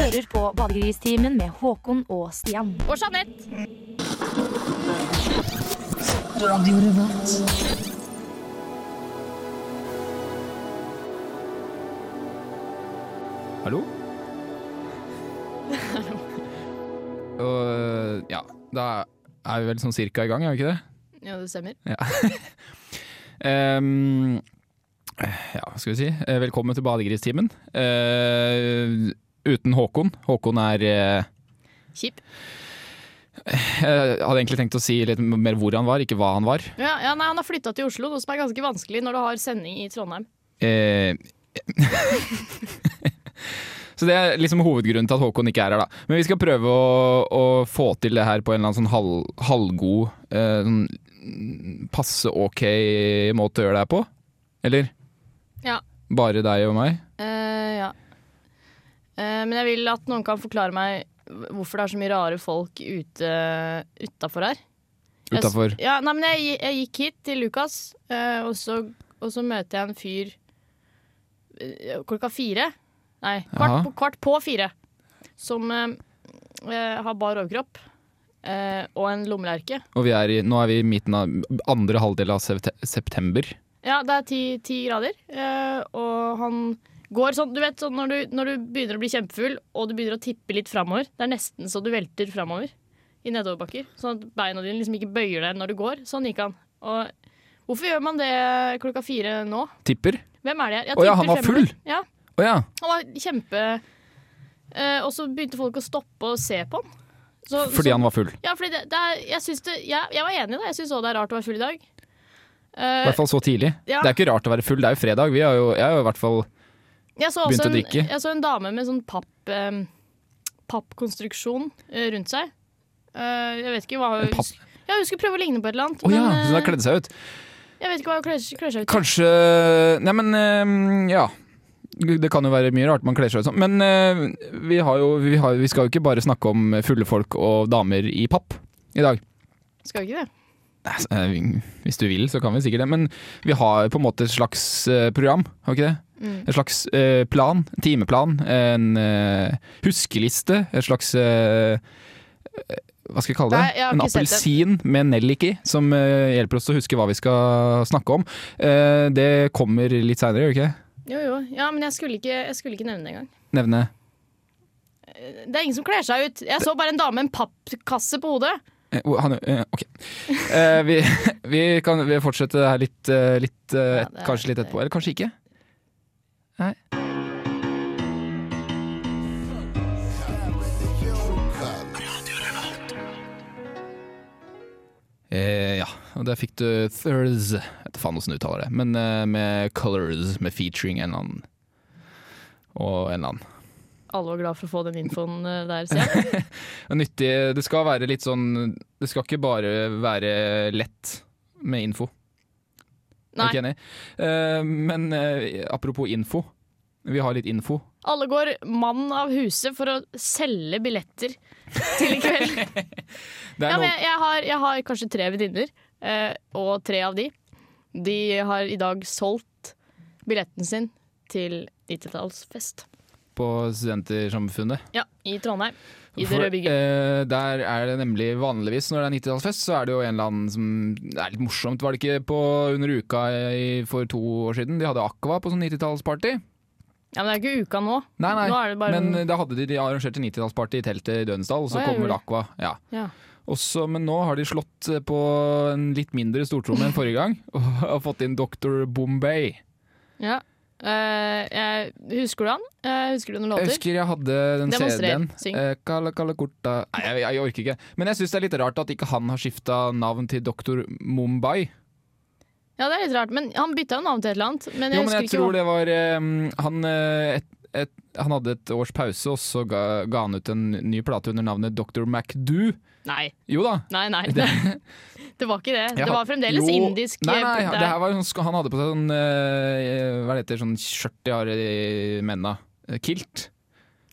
hører på Badegristimen med Håkon og Stian. Og Jeanette. Hallo? Og ja, da er vi vel sånn cirka i gang, er vi ikke det? Ja, det stemmer. Ehm, ja, hva skal vi si? Eh, Velkommen til Badegristimen. Eh, uten Håkon. Håkon er eh, Kjip. Jeg hadde egentlig tenkt å si litt mer hvor han var, ikke hva han var. Ja, ja, nei, Han har flytta til Oslo, noe som er ganske vanskelig når du har sending i Trondheim. Eh, så det er liksom hovedgrunnen til at Håkon ikke er her, da. Men vi skal prøve å, å få til det her på en eller annen sånn halv, halvgod, eh, sånn passe ok måte å gjøre det her på. Eller? Ja. Bare deg og meg? Eh, ja. Eh, men jeg vil at noen kan forklare meg hvorfor det er så mye rare folk ute utafor her. Utafor. Ja, nei, men jeg, jeg gikk hit til Lukas, eh, og, så, og så møter jeg en fyr eh, klokka fire. Nei, kvart på, kvart på fire. Som eh, har bar overkropp eh, og en lommelerke. Og vi er i, nå er vi i midten av andre halvdel av septe- september. Ja, det er ti, ti grader, eh, og han går sånn Du vet sånn når du, når du begynner å bli kjempefull, og du begynner å tippe litt framover. Det er nesten så du velter framover i nedoverbakker. Sånn at beina dine liksom ikke bøyer deg når du går. Sånn gikk han. Og hvorfor gjør man det klokka fire nå? Tipper. Hvem er det? Jeg Å ja, han var full? Ja, Å ja. han var kjempe eh, Og så begynte folk å stoppe og se på han. Så, Fordi så, han var full. Ja, fordi det, det er, jeg, det, ja, jeg var enig i det. Jeg syns òg det er rart å være full i dag. I Eh, hvert fall så tidlig. ja. Det er ikke rart å være full, det er jo fredag. Vi har jo, jeg har jo i hvert fall Jeg så Begynte en, å en, drikke. jeg så en dame med sånn papp, eh, pappkonstruksjon eh, rundt seg. Uh, jeg vet ikke hva hun husker. Ja, hun skulle prøve å ligne på et eller annet. Ja, men, så hun har eh, kledd seg ut. jeg vet ikke hva hun kler, kler seg ut. Kanskje Nei, men ja. Det kan jo være mye rart man kler seg ut sånn. Men vi, har jo, vi, har, vi skal jo ikke bare snakke om fulle folk og damer i papp i dag. Skal vi ikke det? Hvis du vil, så kan vi sikkert det. Men vi har på en måte et slags program, har vi ikke det? Mm. En slags eh, plan, timeplan, en eh, huskeliste, en slags eh, eh, Hva skal jeg kalle det? Nei, jeg en appelsin med nellik i, som eh, hjelper oss å huske hva vi skal snakke om. Eh, det kommer litt seinere, gjør det ikke? Jo, jo. Ja, men jeg skulle ikke, jeg skulle ikke nevne det engang. Nevne Det er ingen som kler seg ut. Jeg så bare en dame med en pappkasse på hodet. han, Ok. Vi, vi kan vi fortsette her litt, litt er- kanskje litt etterpå. Eller kanskje ikke. Nei. Eh, ja, og der fikk du Thurs Jeg vet faen åssen du uttaler det, men eh, med Colors, med featuring en eller annen. Og en eller annen. Alle var glad for å få den infoen eh, der, ser jeg. Nyttig. Det skal være litt sånn Det skal ikke bare være lett med info. Er Nei. ikke enig? Uh, men uh, apropos info. Vi har litt info. Alle går mann av huset for å selge billetter til i kveld. Ja, men jeg, jeg, har, jeg har kanskje tre venninner, uh, og tre av de De har i dag solgt billetten sin til 90-tallsfest. på Studentersamfunnet. Ja, i Trondheim. I det røde bygget. eh, der er det nemlig vanligvis når det er 90-tallsfest, så er det jo en eller annen som Det er litt morsomt. Var det ikke på under uka i, for to år siden? De hadde Aqua på sånn 90-tallsparty. Ja, Men det er ikke uka nå. Nei, nei. Nå det bare Men da hadde de, de arrangerte 90-tallsparty i teltet i Dønsdal, og så kom vel Aqua. Ja. ja. Også, men nå har de slått eh, på en litt mindre stortromme enn forrige gang, og har fått inn Dr. Bombay. ja. Eh, jeg, husker du han? Uh, husker du noen låter? Jeg husker jeg hadde den. CD-en. Uh, Eh, Korta Nei, jeg, jeg orker ikke. Men jeg syns det er litt rart at ikke han har skifta navn til Dr. Mumbai. Ja, det er litt rart, men han bytta jo navn til et eller annet. Men jeg Jo, men jeg tror det var han, et, et, han hadde et års pause, og så ga, ga han ut en ny plate under navnet Dr. MacDo. Nei, Jo da. nei, nei. Det, det var ikke det. Det var fremdeles Jo, indisk. Nei, eh, nei, der. det her var, sånn- han hadde på seg sånn Hva Hva det heter sånn skjørt de har i menna. Eh, Kilt.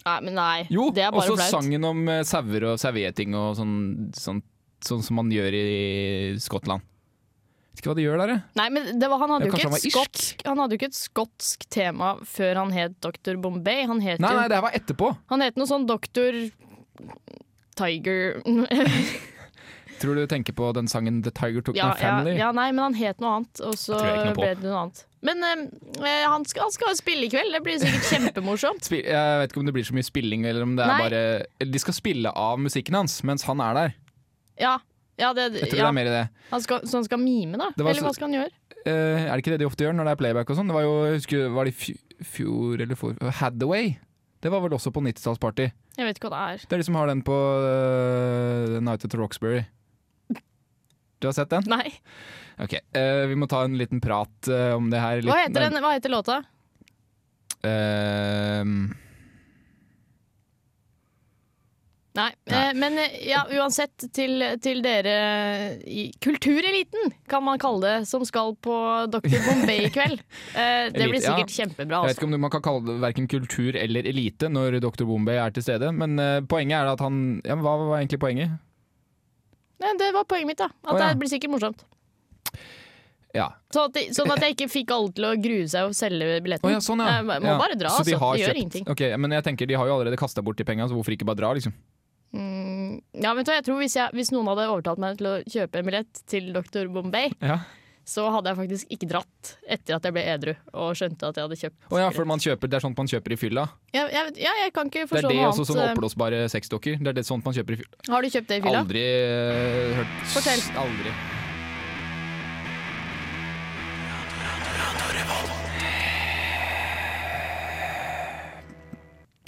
nei, men nei. Jo, det er og så sangen om eh, sauer og sauegjeting og sånn, sånn, sånn som man gjør i Skottland. Vet ikke hva de gjør der, jeg. Nei, men det var, han, hadde Ja, han skotsk, han hadde jo ikke et skotsk tema før han het Dr. Bombay. Han het Nei, jo nei, det her var etterpå. Han het noe sånn Dr. Tiger Tror du tenker på den sangen The Tiger Took ja, My Family? Ja, ja, nei, men han het noe annet, og så ble det noe annet. Men eh, han, skal, han skal spille i kveld, det blir sikkert kjempemorsomt. Spil- Jeg vet ikke om det blir så mye spilling, eller om det er bare De skal spille av musikken hans mens han er der. Ja, ja, det, Jeg tror ja. det er mer i det. Han skal, så han skal mime, da? Eller hva skal han gjøre? Uh, er det ikke det de ofte gjør når det er playback og sånn? Det var jo, husker, var det i fjor eller for Hathaway. Det var vel også på 90-tallsparty. Jeg vet ikke hva det er. Det er de som har den på uh, Night at Roxbury. Du har sett den? Nei. Ok, uh, Vi må ta en liten prat uh, om det her. Hva heter, den, hva heter låta? Ehm, Nei. Nei. Eh, men eh, ja, uansett, til, til dere i kultureliten, kan man kalle det, som skal på Dr. Bombay i kveld. Eh, det blir sikkert ja. kjempebra. jeg vet Altså. ikke om man kan kalle det verken kultur eller elite når Dr. Bombay er til stede, men poenget er at han ja, men Hva var egentlig poenget? Nei, det var poenget mitt, da. At oh, det blir sikkert morsomt. Ja. Sånn at, de, sånn at jeg ikke fikk alle til å grue seg og selge billetten. Oh, ja, sånn ja. Jeg må bare dra, Så de altså. de gjør ingenting. Ok, Men jeg tenker de har jo allerede kasta bort de penga, så hvorfor ikke bare dra, liksom? Mm, ja, vet du, hva, jeg tror hvis, jeg, hvis noen hadde overtalt meg til å kjøpe en billett til Dr. Bombay, Ja. så hadde jeg faktisk ikke dratt etter at jeg ble edru og skjønte at jeg hadde kjøpt Oh, ja, for man kjøper, det er sånt man kjøper i fylla? Ja, jeg, ja, jeg kan ikke Det er det noe også sånn annet. oppblåsbare sexdokker? Det er det sånt man kjøper i fylla? Har du kjøpt det i fylla? Aldri uh, hørt Fortell. Aldri.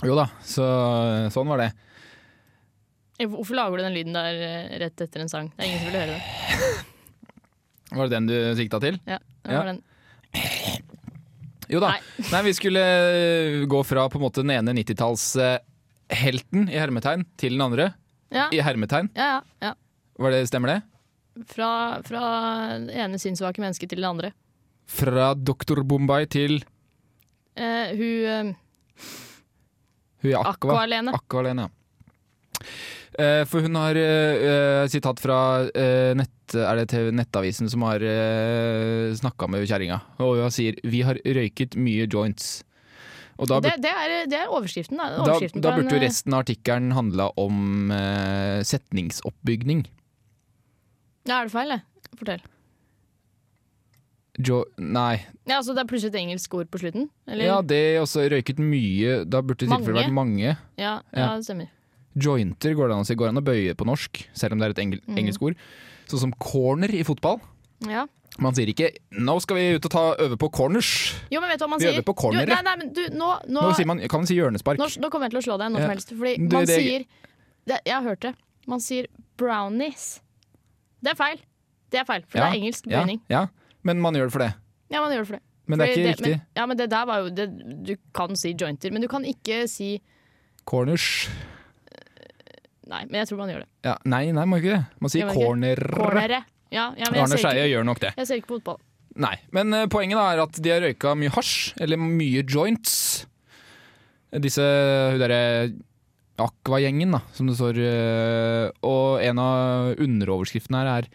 Jo da, så sånn var det. Eh, Hvorfor lager du den lyden der eh, rett etter en sang? Det er ingen som vil høre det. Var det den du sikta til? Ja, det Ja. var den. Jo da. Nei. Nei, vi skulle eh, gå fra på en måte den ene 90-tallshelten i hermetegn til den andre Ja, i hermetegn. ja, ja, ja. Var det, stemmer det? Fra, fra det ene sinnssvake mennesket til det andre. Fra doktor Bombay til Eh, hun eh, hun er Aqua. Aqua-Lene. Ja. Eh, for hun har eh, sitat fra eh, nett, er det TV Nettavisen som har uh, snakka med kjerringa. Og hun sier 'vi har røyket mye joints'. Da, det, det, er, det er overskriften. Da, overskriften da da burde jo eh, resten av artikkelen handla om uh, setningsoppbygning. Ja, er det feil, det? Fortell. Jo, nei. Ja, altså Det er plutselig et engelsk ord på slutten? Eller? Ja, det er også røyket mye. Da burde det i tilfelle vært mange. ja, Ja. ja, det stemmer. Jointer går det an å si. Går an å bøye på norsk, selv om det er et engel Mhm. engelsk ord. Sånn som corner i fotball. Ja. Man sier ikke 'nå skal vi ut og ta, øve på corners'. Jo, men vet du hva man Vi sier? øver på cornere. Jo, nei, nei, men du, nå, nå, Nå sier man, kan man si hjørnespark. nå, nå kommer jeg til å slå deg når som helst. Fordi Det- man det- sier det, Jeg har hørt det. Man sier brownies. Det er feil. Det er feil, for det er engelsk ja, bøyning. ja, men man gjør det for det. Ja, man gjør det for det. Men det er Fordi ikke riktig. Men, ja, men det der var jo det, Du kan si jointer, men du kan ikke si Corners. Nei, men jeg tror man gjør det. Ja, nei, nei, man må ikke det. Man sier Gjør corner. Cornere. Ja, ja, men Arne Skeie gjør nok det. jeg ser ikke på fotball. Nei, men uh, poenget er at de har røyka mye hasj, eller mye joints. Disse hun derre Aqua-gjengen, da, som det står. Uh, Og en av underoverskriftene her er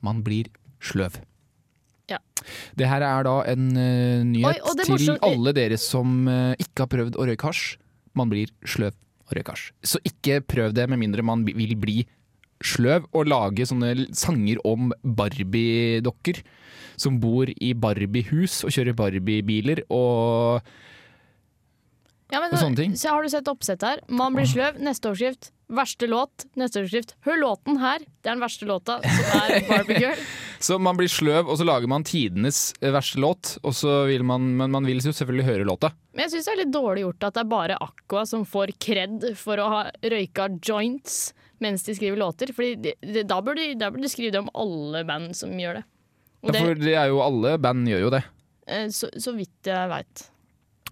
'Man blir sløv'. Ja. Det her er da en uh, nyhet Oi, til morsomt- alle dere som ikke har prøvd å røyke hasj. Man blir sløv å røyke hasj. Så ikke prøv det med mindre man vil bli sløv og lage sånne sanger om Barbie-dokker som bor i Barbie-hus og kjører Barbie-biler og Ja, men Og sånne ting. Så har du sett oppsett her. Man blir sløv. Neste overskrift. Verste låt. Neste overskrift. Hør låten her. Det er den verste låta, som er Barbie Girl. Så man blir sløv, og så lager man tidenes eh, verste låt, vil man, men man vil jo selvfølgelig høre låta. Men jeg syns det er litt dårlig gjort at det er bare Aqua som får kred for å ha røyka joints mens de skriver låter. Fordi de, de, da, burde de, da de skrive det om alle band som gjør det. Og Ja, for det er jo alle band gjør jo det. eh, så, så vidt jeg veit.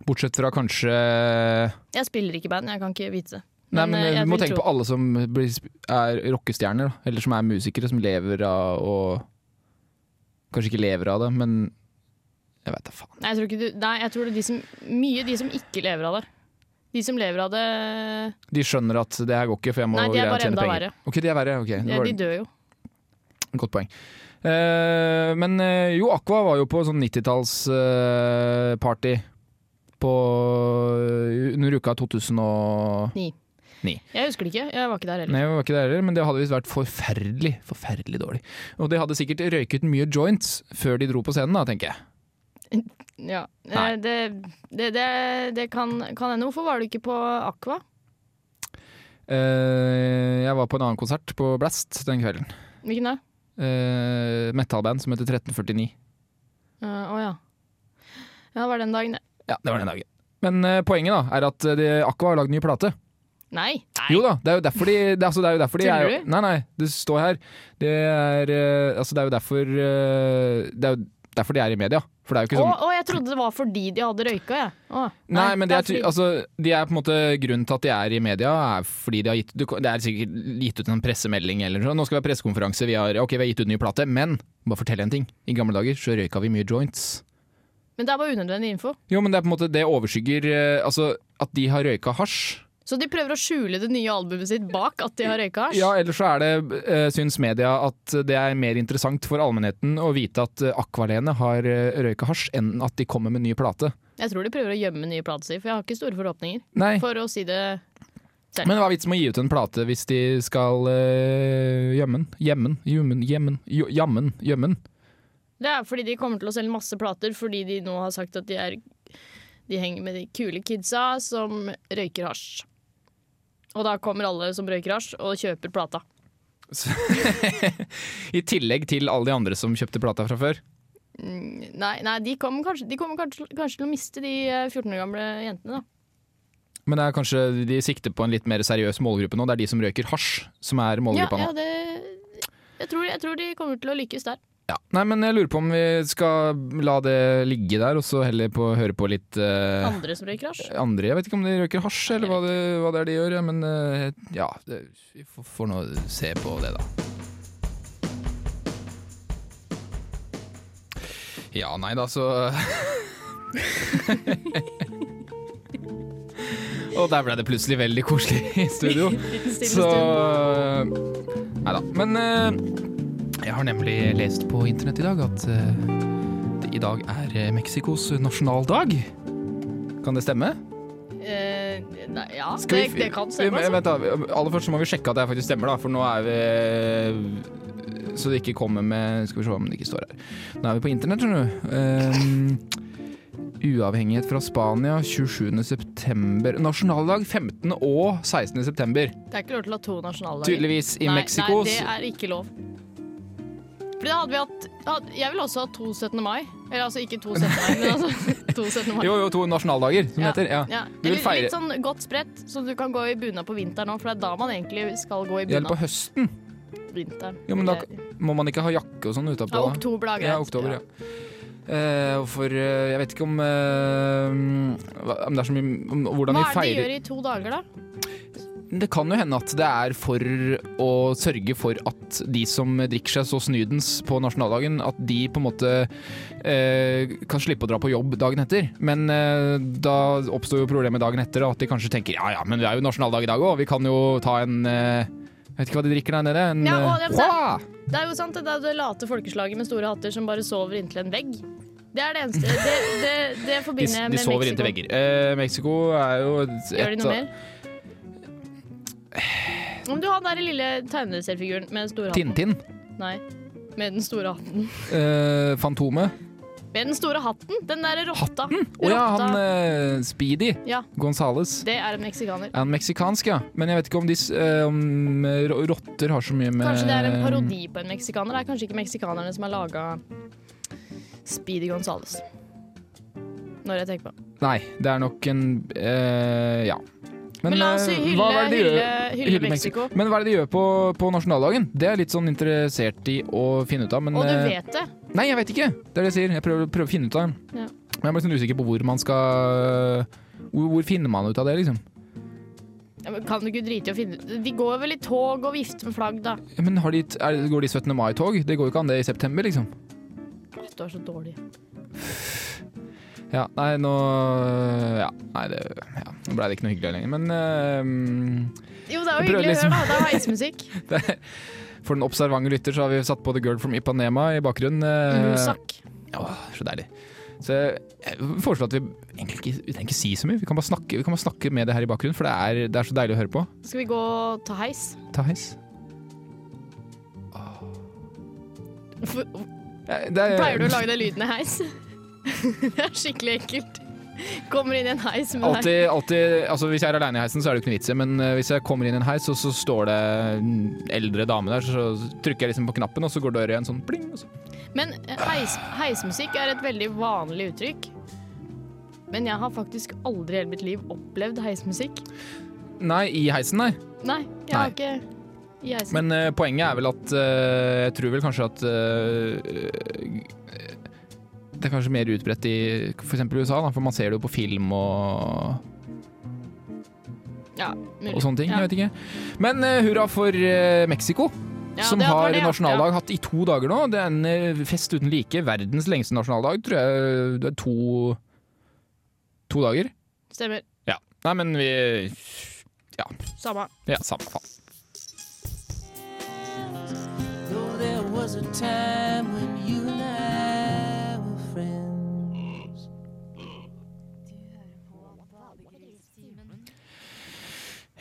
Bortsett fra kanskje Jeg spiller ikke band, jeg kan ikke vite det. Nei, men Vi Du må tenke tro- på alle som er rockestjerner, da. eller som er musikere, som lever av å Kanskje ikke lever av det, men jeg veit da faen. Nei, jeg tror, ikke du, nei, jeg tror det er de som, mye de som ikke lever av det. De som lever av det, De skjønner at det her går ikke, for jeg må Nei, de er bare enda penger. verre. Ok, de er verre. ok. Ja, de dør jo. Godt poeng. Eh, men eh, jo, Aqua var jo på sånn 90-tallsparty på under uka 2000 Jeg husker det ikke. Jeg var ikke der heller. Nei, jeg var ikke der heller, men det hadde visst vært forferdelig, forferdelig dårlig. Og de hadde sikkert røyket mye joints før de dro på scenen, da, tenker jeg. Ja. Nei. Eh, Det, det, det, det kan, hende. Hvorfor var du ikke på Aqua? Uh, jeg var på en annen konsert på Blast den kvelden. Hvilken da? Uh, Metallband som heter 1349. Å uh, oh ja. Ja, det var den dagen, det. Ja, det var den dagen. Men eh, poenget da, er at eh, Aqua har lagd ny plate. Nei. Nei. Jo da, det er jo derfor de, det, er- altså, det er jo derfor de er? Nei, nei, det står her. Det er, eh, altså, det er jo derfor eh, Det er jo derfor de er i media. For det er jo ikke sånn å, jeg trodde det var fordi de hadde røyka, jeg. Ja. Nei, men det er, altså, de er på en måte Grunnen til at de er i media, er fordi de har gitt du, Det er sikkert gitt ut en pressemelding eller noe. Nå skal vi ha pressekonferanse, vi har, ok, vi har gitt ut ny plate, men bare fortell en ting. I gamle dager så røyka vi mye joints. Men det er bare unødvendig info. Jo, men det er på en måte Det overskygger eh, Altså, at de har røyka hasj. Så de prøver å skjule det nye albumet sitt bak at de har røyka hasj? Ja, ellers så er det, eh, syns media at det er mer interessant for allmennheten å vite at Akvalene Aqualene har eh, røyka hasj, enn at de kommer med ny plate. Jeg tror de prøver å gjemme nye plater si, for jeg har ikke store forhåpninger. Nei, For å si det selv. men hva er vitsen med å gi ut en plate hvis de skal øh, gjemme den? Gjemme den, gjemme den, gjemme den. Det er fordi de kommer til å selge masse plater, fordi de nå har sagt at de, er, de henger med de kule kidsa som røyker hasj. Og da kommer alle som røyker hasj og kjøper plata. I tillegg til alle de andre som kjøpte plata fra før. Mm, Nei, nei de kommer, kanskje, de kommer kanskje, kanskje til å miste de eh, 14 år gamle jentene, da. Men det er kanskje de sikter på en litt mer seriøs målgruppe nå. Det er de som røyker hasj som er målgruppa ja, nå. det, jeg, tror, jeg tror de kommer til å lykkes der. Ja. Nei, men jeg lurer på om vi skal la det ligge der, og så heller på, høre på litt uh, Andre som røyker hasj. andre. Jeg vet ikke om de røyker hasj, eller hva det, hva det er de gjør, ja, men uh, ja. Det, vi får, får nå se på det, da. Ja, nei da, så Og der ble det plutselig veldig koselig i studio. Så stund. Nei da. Men eh, jeg har nemlig lest på internett i dag at eh, det i dag er eh, Mexicos nasjonaldag. Kan det stemme? Eh, nei, ja, vi, det, det kan stemme. men Altså. Vent da, Aller først må vi sjekke at det faktisk stemmer, da, for nå er vi Så det ikke kommer med Skal vi se om det ikke står her. Nå er vi på internett, skjønner du. Ehm, uavhengighet fra Spania 27. september. Nasjonaldag 15. og 16. september. Det er ikke lov til å ha to nasjonaldager. Tydeligvis i nei, Mexico. Nei, det er ikke lov. For da hadde vi hatt hadde, Jeg vil også ha to 17. mai. Eller altså ikke to 17. mai, men altså to 17. mai. Jo, jo, to nasjonaldager, som det heter. Ja. Ja. Eller litt sånn godt spredt, så du kan gå i bunad på vinteren òg, for det er da man egentlig skal gå i Eller på høsten. Vinteren. Jo, men da må man ikke ha jakke og sånn utapå. ja, oktober, da. Ja, oktober, ja. Og for uh, Jeg vet ikke om uh, om det er så mye om hvordan Hva er det de gjør i to dager, da? Det kan jo hende at det er for å sørge for at de som drikker seg så snydens på nasjonaldagen, at de på en måte eh, kan slippe å dra på jobb dagen etter. Men eh, da oppstår jo problemet dagen etter, at de kanskje tenker ja ja, men det er jo nasjonaldag i dag òg, vi kan jo ta en eh, Jeg vet ikke hva de drikker der nede. En Ja, og eh, det- Det er jo sant, det er det late folkeslaget med store hatter som bare sover inntil en vegg. Det er det eneste. Det, det, det De, forbinder jeg de med sover inntil vegger. Eh, Mexico er jo et, Gjør de noe mer? Om du har den der lille tegneseriefiguren med den store hatten. Tintin. Nei, med den store hatten. Eh, Fantomet. Med den store hatten! Den derre rotta. Å ja, Rotta. han eh, Speedy Ja, Gonzales. det er en meksikaner. Er han meksikansk, ja? Men jeg vet ikke om, de, s- eh, om eh, ro- rotter har så mye med Kanskje det er en parodi på en meksikaner? Det er kanskje ikke meksikanerne som har laga Speedy Gonzales. Når jeg tenker på det. Nei, det er nok en eh, Ja. Men, la oss eh, hylle, hva er det de hylle, gjør- hylle, hylle Mexico. Men hva er det de gjør på, på nasjonaldagen? Det er jeg litt sånn interessert i å finne ut av. Men, Og du eh, vet det. Nei, jeg vet ikke. Det er det jeg sier. Jeg prøver, prøver å finne ut av det. Ja. Men jeg bare sånn usikker på hvor man skal hvor, hvor finner man ut av det, liksom? Ja, men kan du ikke drite i å finne De går vel i tog og vifter med flagg, da. Ja, men har de, er, Går de 17. mai-tog? Det går jo ikke an det i september, liksom. Du er så dårlig. Ja, nei, nå Ja, nei, det ja, Nå ble det ikke noe hyggelig lenger, men uh, Jo, det er jo hyggelig å liksom- høre, da. Det er heismusikk. det, For den observante lytter så har vi satt på The Girl from Ipanema i bakgrunnen. Uh, Musak. Åh, så deilig. Så jeg foreslår at vi egentlig ikke, vi trenger ikke si så mye. Vi kan snakke, vi kan bare snakke med det her i bakgrunnen, for det er, det er så deilig å høre på. Skal vi gå og ta heis? Ta heis. Er, pleier du å lage den lyden i heis? det er skikkelig ekkelt. Kommer inn i en heis med deg. Alltid, alltid, altså Hvis jeg er aleine i heisen, så er det jo ikke noe vits i. Men eh, hvis jeg kommer inn i en heis, og så står det en eldre dame der, så trykker jeg liksom på knappen, og så går døra igjen sånn pling. Så. Men eh, heis, heismusikk er et veldig vanlig uttrykk. Men jeg har faktisk aldri i hele mitt liv opplevd heismusikk. Nei, i heisen, nei. Nei, jeg har ikke i heisen. Men uh, poenget er vel at uh, Jeg tror vel kanskje at eh, Det er kanskje mer utbredt i f.eks. USA, da, for man ser det jo på film og, ja, mulig. og sånne ting. Ja. Jeg vet ikke. Men uh, hurra for uh, Mexico. Ja, som har det, ja. nasjonaldag hatt i to dager nå. Det er en eh, fest uten like. Verdens lengste nasjonaldag, tror jeg. Det er to, to dager. Stemmer. Ja. Nei, men vi Ja. Samme. Ja, samme faen. Though there was a time when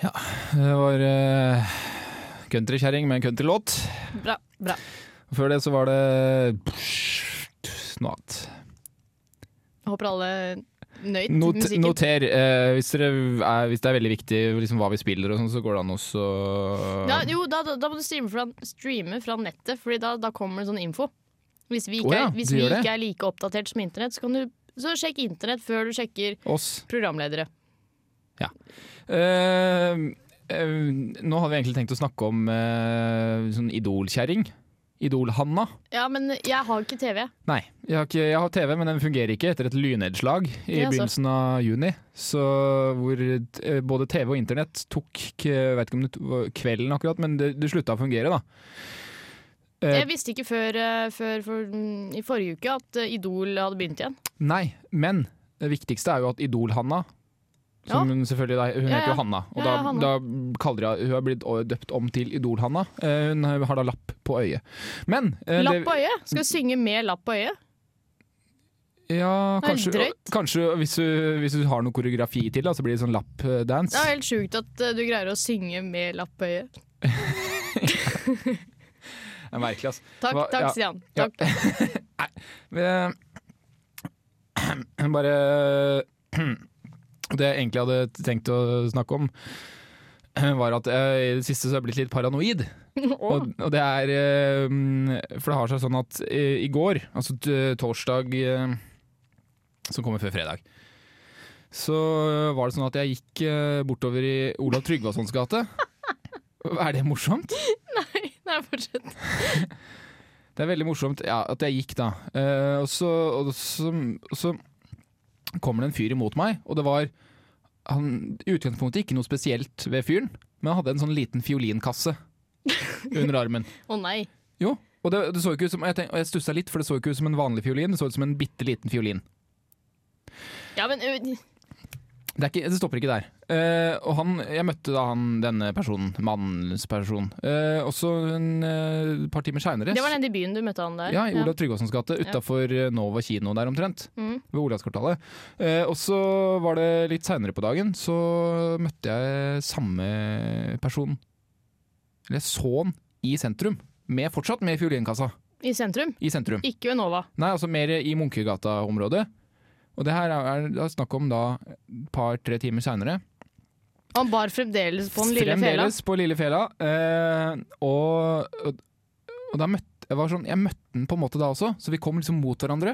Det var uh, countrykjerring med en countrylåt. Bra. bra. Før det så var det noe annet. Håper alle nøyt Not, musikken. noter. eh, hvis, dere er, hvis det er veldig viktig liksom, hva vi spiller, og sånn, så går det an å Ja, jo, da, da, da må du streame fra, streame fra nettet, for da, da kommer det sånn info. Hvis vi ikke, oh, ja, er, hvis vi ikke er like oppdatert som internett, så kan du så sjekk internett før du sjekker oss. programledere. Eh, uh, nå hadde vi egentlig tenkt å snakke om uh, sånn Idol-kjerring. Idol-Hanna. Ja, men jeg har ikke TV. Nei, jeg har, ikke, jeg har TV, men den fungerer ikke etter et lynnedslag i Ja, begynnelsen av juni. Så hvor både TV og internett tok Jeg vet ikke om det var kvelden akkurat, men det, det slutta å fungere, da. Jeg visste ikke før, før for, mm, i forrige uke at Idol hadde begynt igjen. Nei, men det viktigste er jo at Idol-Hanna som hun selvfølgelig da, Hun heter jo. Hanna, og da, Hanna. da kaller jeg, Hun har blitt døpt om til Idol-Hanna. Eh, hun har da lapp på øyet. Men eh, Lapp det- på øyet? Skal du synge med lapp på øyet? Ja, kanskje, kanskje hvis, du, hvis du har noe koreografi til, da, så blir det sånn lappdance. Det er helt sjukt at eh, du greier å synge med lapp på øyet. Det er merkelig, ass. Takk, Hva- takk ja. Stian. Ja. Nei, Eh, Bare Det jeg egentlig hadde tenkt å snakke om, var at jeg i det siste så har jeg blitt litt paranoid. Og, og det er eh, For det har seg sånn at eh, i går, altså torsdag eh, som kommer før fredag, så var det sånn at jeg gikk bortover i Olav Tryggvasons gate. Er det morsomt? Nei, fortsett. Det er veldig morsomt ja, at jeg gikk da. Og, så, og, så, og så kommer det en fyr imot meg, og det var han, I utgangspunktet ikke noe spesielt ved fyren, men han hadde en sånn liten fiolinkasse under armen. Å nei. Jo, og det, det så ikke ut som, jeg, tenk, stussa litt, for det så ikke ut som en vanlig fiolin, det så ut som en bitte liten fiolin. Ja, men Det, ikke, det stopper ikke der. Uh, og han, jeg møtte da han, denne personen, mannens person, Uh, også en uh, par timer seinere. Det var den i byen du møtte han der? Ja, i Olav Tryggvasons gate, utafor Nova kino der omtrent. Mm. Ved Olavskvartalet. Uh, og så var det litt seinere på dagen, så møtte jeg samme person. Eller jeg så han i sentrum, med, fortsatt med fiolinkassa. I sentrum? I sentrum. Ikke ved Nova. Nei, altså mer i Munkegata-området. Og det her er, det er snakk om da et par-tre timer seinere. Han bar fremdeles på den lille fela. Fremdeles på lille fela. Eh, og, og, og da møtte jeg, var sånn, jeg møtte den på en måte da også, så vi kom liksom mot hverandre.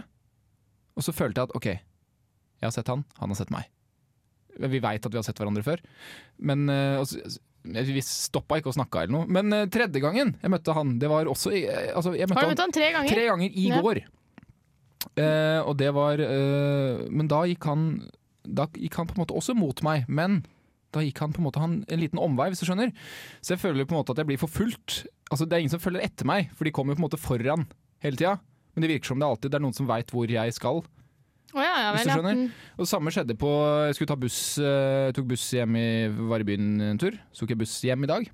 Og så følte jeg at OK, jeg har sett han, han har sett meg. Vi veit at vi har sett hverandre før. Men eh, Vi stoppa ikke og snakka eller noe. Men eh, tredje gangen jeg møtte han, det var også eh, altså, Har du han møtt han tre ganger? tre ganger i Ja. går. Eh, og det var eh, Men da gikk han Da gikk han på en måte også mot meg, men da gikk han på en måte han, en liten omvei, hvis du skjønner. Så jeg føler på en måte at jeg blir forfulgt. Altså, det er ingen som følger etter meg, for de kommer jo på en måte foran hele tida. Men det virker som det alltid det er noen som veit hvor jeg skal. Oh, ja, ja Hvis du skjønner. Mm. Og det samme skjedde på Jeg skulle ta buss, eh, tok buss hjem i, var i byen en tur. Så tok jeg buss hjem i dag.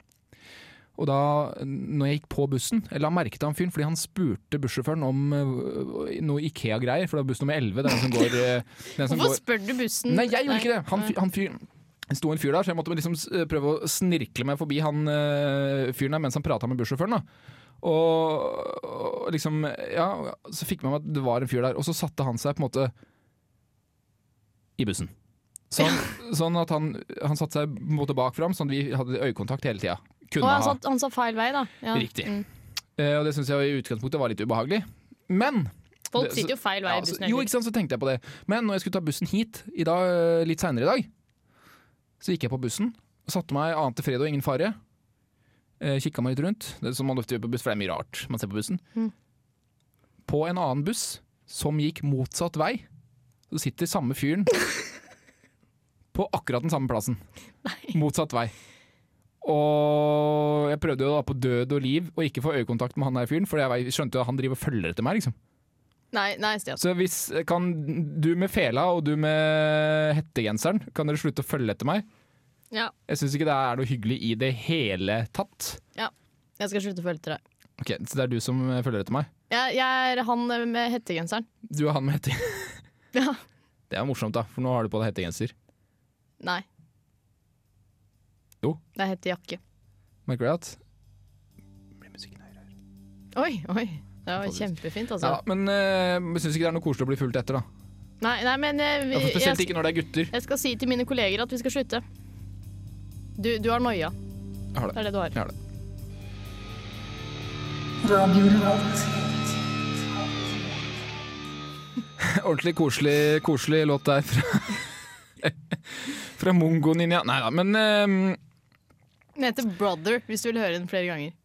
Og da, når jeg gikk på bussen, jeg la merke til han fyren fordi han spurte bussjåføren om øh, noe Ikea-greier, for det var buss nummer 11. Den som går, øh, den som Hvorfor går spør du bussen? Nei, jeg gjorde ikke det! Han, han fyr, det sto en fyr der, så jeg måtte liksom prøve å snirkle meg forbi han fyren der mens han prata med bussjåføren. Og, og liksom, ja, så fikk man med at det var en fyr der, og så satte han seg på en måte i bussen. Sånn, sånn at han, han satte seg på en måte bak fram, sånn at vi hadde øyekontakt hele tida. Kunne han, ha. sa, han sa feil vei, da. Ja. Riktig. Mm. Uh, og det syns jeg i utgangspunktet var litt ubehagelig. Men Folk sitter jo feil vei i bussen. altså, Jo, ikke sant, så tenkte jeg på det. Men når jeg skulle ta bussen hit dag, eh, litt seinere i dag, så gikk jeg på bussen og satte meg annet til fred og ingen fare. Eh, Kikka meg litt rundt, det er som man ofte gjør på buss, for det er mye rart man ser på bussen. Mm. På en annen buss som gikk motsatt vei, så sitter samme fyren på akkurat den samme plassen. Motsatt vei. Og jeg prøvde jo da på død og liv å ikke få øyekontakt med han der fyren, for jeg skjønte jo at han driver og følger etter meg. liksom. Nei, nei, Stian. Så hvis kan du med fela og du med hettegenseren, kan dere slutte å følge etter meg? Ja, Jeg syns ikke det er noe hyggelig i det hele tatt. Ja. jeg skal slutte å følge etter deg. Ok, Så det er du som følger etter meg? Jeg, jeg er han med hettegenseren. Du er han med hettegenseren? Ja. Det er morsomt, da, for nå har du på deg hettegenser. Nei. Jo. Det heter jakke. Merker du at Blir musikken høyere? Oi, oi. Det var kjempefint, altså. Ja, men uh, jeg syns ikke det er noe koselig å bli fulgt etter, da. Nei, nei, men uh, vi, Altså, spesielt jeg, ikke når det er gutter. jeg skal si til mine kolleger at vi skal slutte. Du, du har noia. Jeg har Det det. er det du har. Jeg har det. Ordentlig koselig, koselig låt der fra, fra Mongo Ninja. Nei da, men eh, Den heter Brother, hvis du vil høre den flere ganger.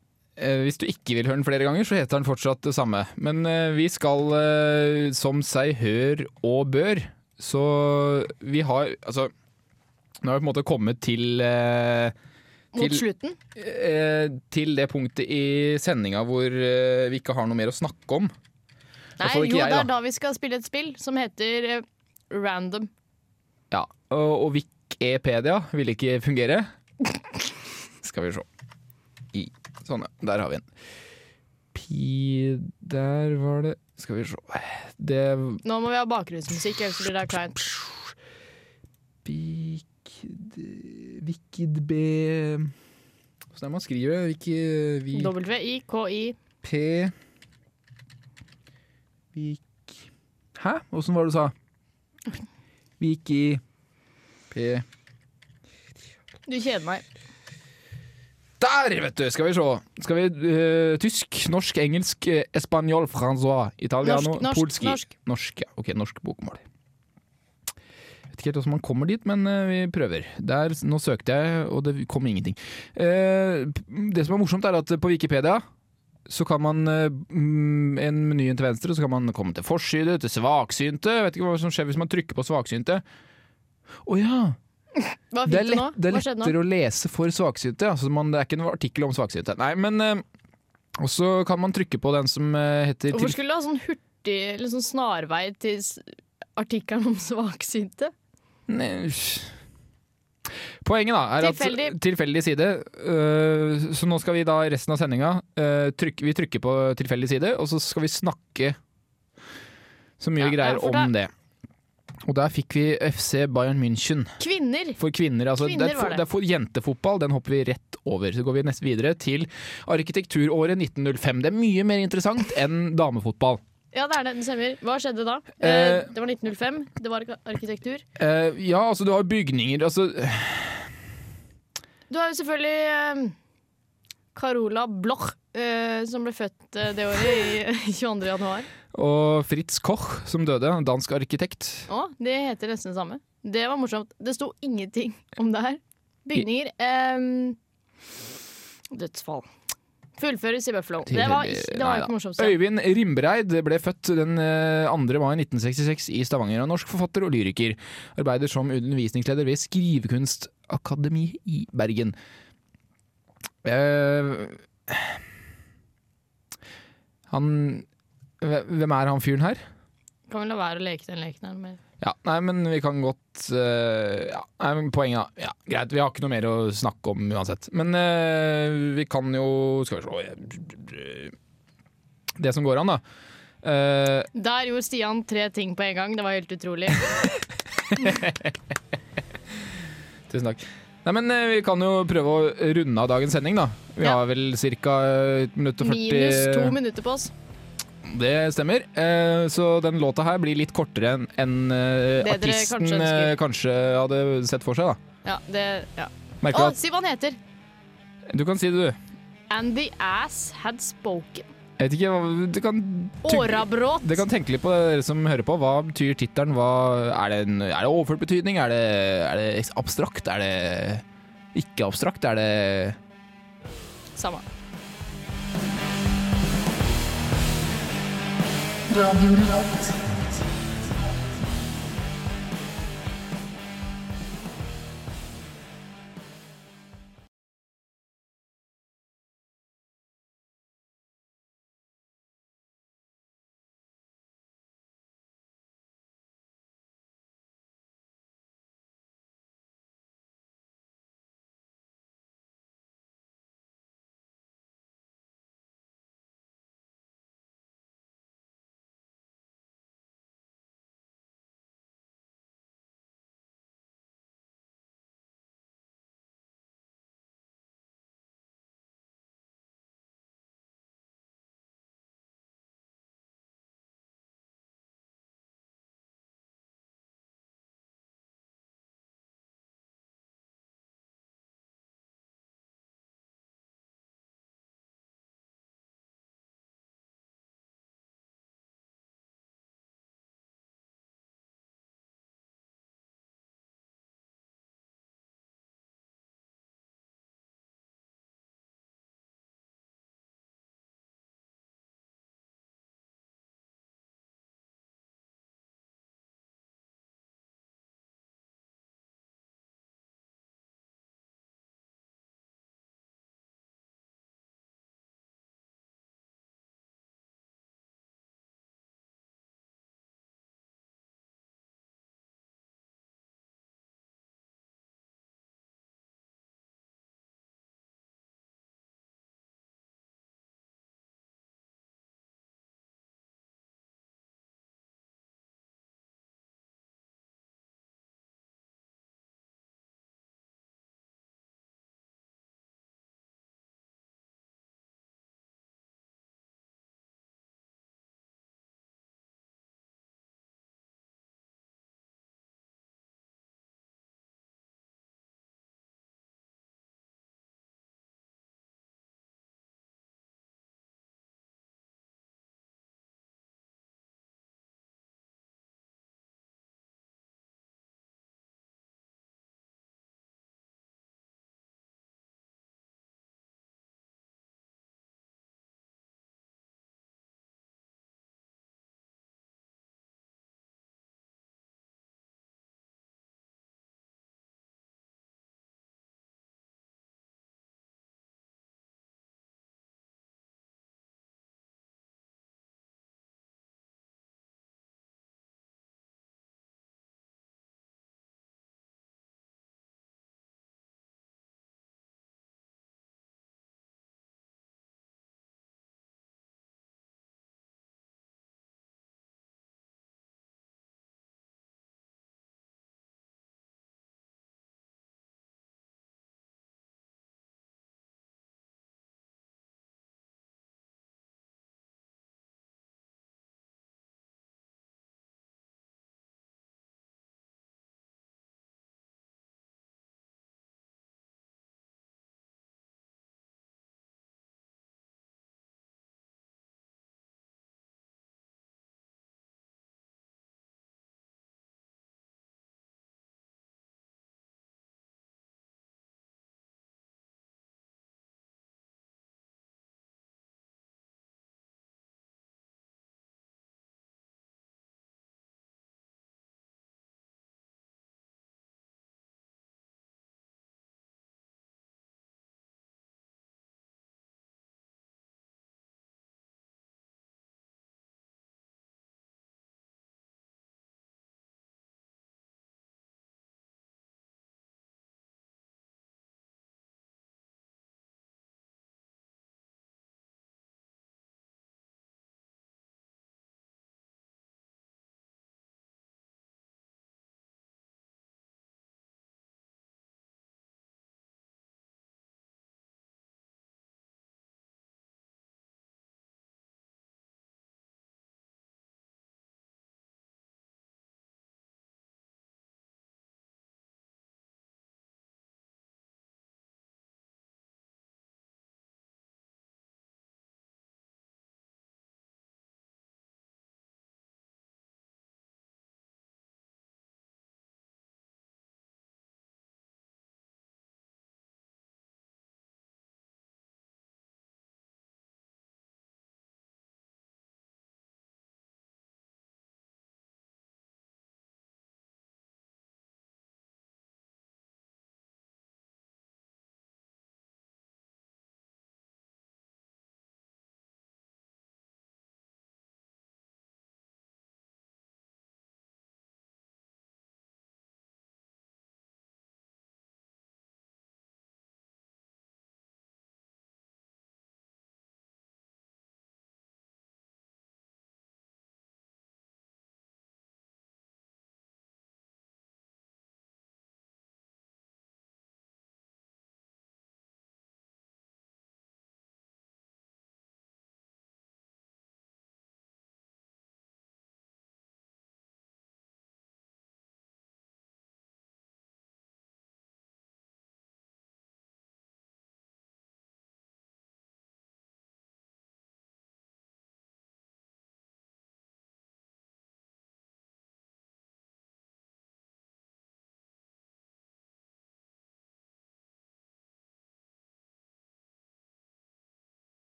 Eh, Hvis du ikke vil høre den flere ganger, så heter den fortsatt det samme. Men eh, vi skal eh, som seg hør og bør, så vi har Altså, nå har vi på en måte kommet til til, Mot slutten. Til det punktet i sendinga hvor vi ikke har noe mer å snakke om. Nei, jo, jeg, det er da. vi skal spille et spill som heter Random. Ja, Og, og Wikipedia vil ikke fungere. Skal vi se. I, sånn, ja. Der har vi en. Pi Der var det Skal vi se. Det Nå må vi ha bakgrunnsmusikk, ellers blir det kleint. Vikd... B Åssen er det man skriver det? W-I-K-I. P... Vik... Hæ? Åssen var det du sa? Viki... P... Du kjeder meg. Der, vet du! Skal vi se. Skal vi uh, Tysk, norsk, engelsk, eh, espanjol, francois, italiano, Norsk, norsk, polski. norsk. Norsk, ja. Ok, norsk bokmål. Jeg vet ikke helt hvordan man kommer dit, men uh, vi prøver. Der, nå søkte jeg, og det kom ingenting. Uh, det som er morsomt, er at på Wikipedia så kan man en menyen til venstre, så kan man komme til forside, til svaksynte. Jeg vet ikke hva som skjer hvis man trykker på svaksynte. Å ja! Hva Det er, lett, det er lettere å lese for svaksynte. Altså det er ikke noen artikkel om svaksynte. Nei, men eh, Og så kan man trykke på den som eh, heter Hvorfor skulle du ha sånn hurtig sånn snarvei til artikkelen om svaksynte? Nei, Poenget da er Tilfeldig. at tilfeldig side øh, Så nå skal vi da resten av sendinga øh, tryk, Vi trykker på tilfeldig side, og så skal vi snakke så mye Ja, greier om det. Og der fikk vi FC Bayern München Kvinner! for kvinner. Altså, Kvinner det, er, for- det. det er for jentefotball, den hopper vi rett over. Så går vi nesten videre til arkitekturåret 1905. Det er mye mer interessant enn damefotball. Ja, det er det. Det stemmer. Hva skjedde da? Eh, Eh, det var 1905. Det var arkitektur. Eh, ja, altså du har bygninger altså, Du har jo selvfølgelig eh, Carola Bloch, eh, som ble født eh, det året, i 22. januar. Og Fritz Koch, som døde, dansk arkitekt. Å, det heter nesten det samme. Det var morsomt. Det sto ingenting om det her. Bygninger um, Dødsfall. Fullføres i Buffalo. Det var, ikke- det var ikke morsomt. så. Øyvind Rimbreid ble født den eh, 2. mai 1966 i Stavanger. Er Norsk forfatter og lyriker. Arbeider som undervisningsleder ved Skrivekunstakademiet i Bergen. Uh, han Hvem er han fyren her? Kan vi la være å leke den leken her mer? Ja, nei, men vi kan godt uh, ja, nei, men Poenget, da. Ja, greit, vi har ikke noe mer å snakke om uansett. Men uh, vi kan jo Skal vi se Det som går an, da. Uh, Der gjorde Stian tre ting på en gang. Det var helt utrolig. tusen takk. Nei, men Vi kan jo prøve å runde av dagens sending, da. Vi Ja. har vel ca. 1 minutt og 40 Minus to minutter på oss. Det stemmer. Eh, så den låta her blir litt kortere enn eh, artisten kanskje eh, kanskje hadde sett for seg. da Ja, det, ja. Merker Å, at si hva han heter! Du kan si det, du. And the ass had spoken. Jeg vet ikke, du kan, Årabråt. dere kan tenke litt på det, dere som hører på. Hva betyr tittelen? Er, er det overført betydning? Er det, er det abstrakt? Er det ikke abstrakt? Er det Samme. Radio Revolt.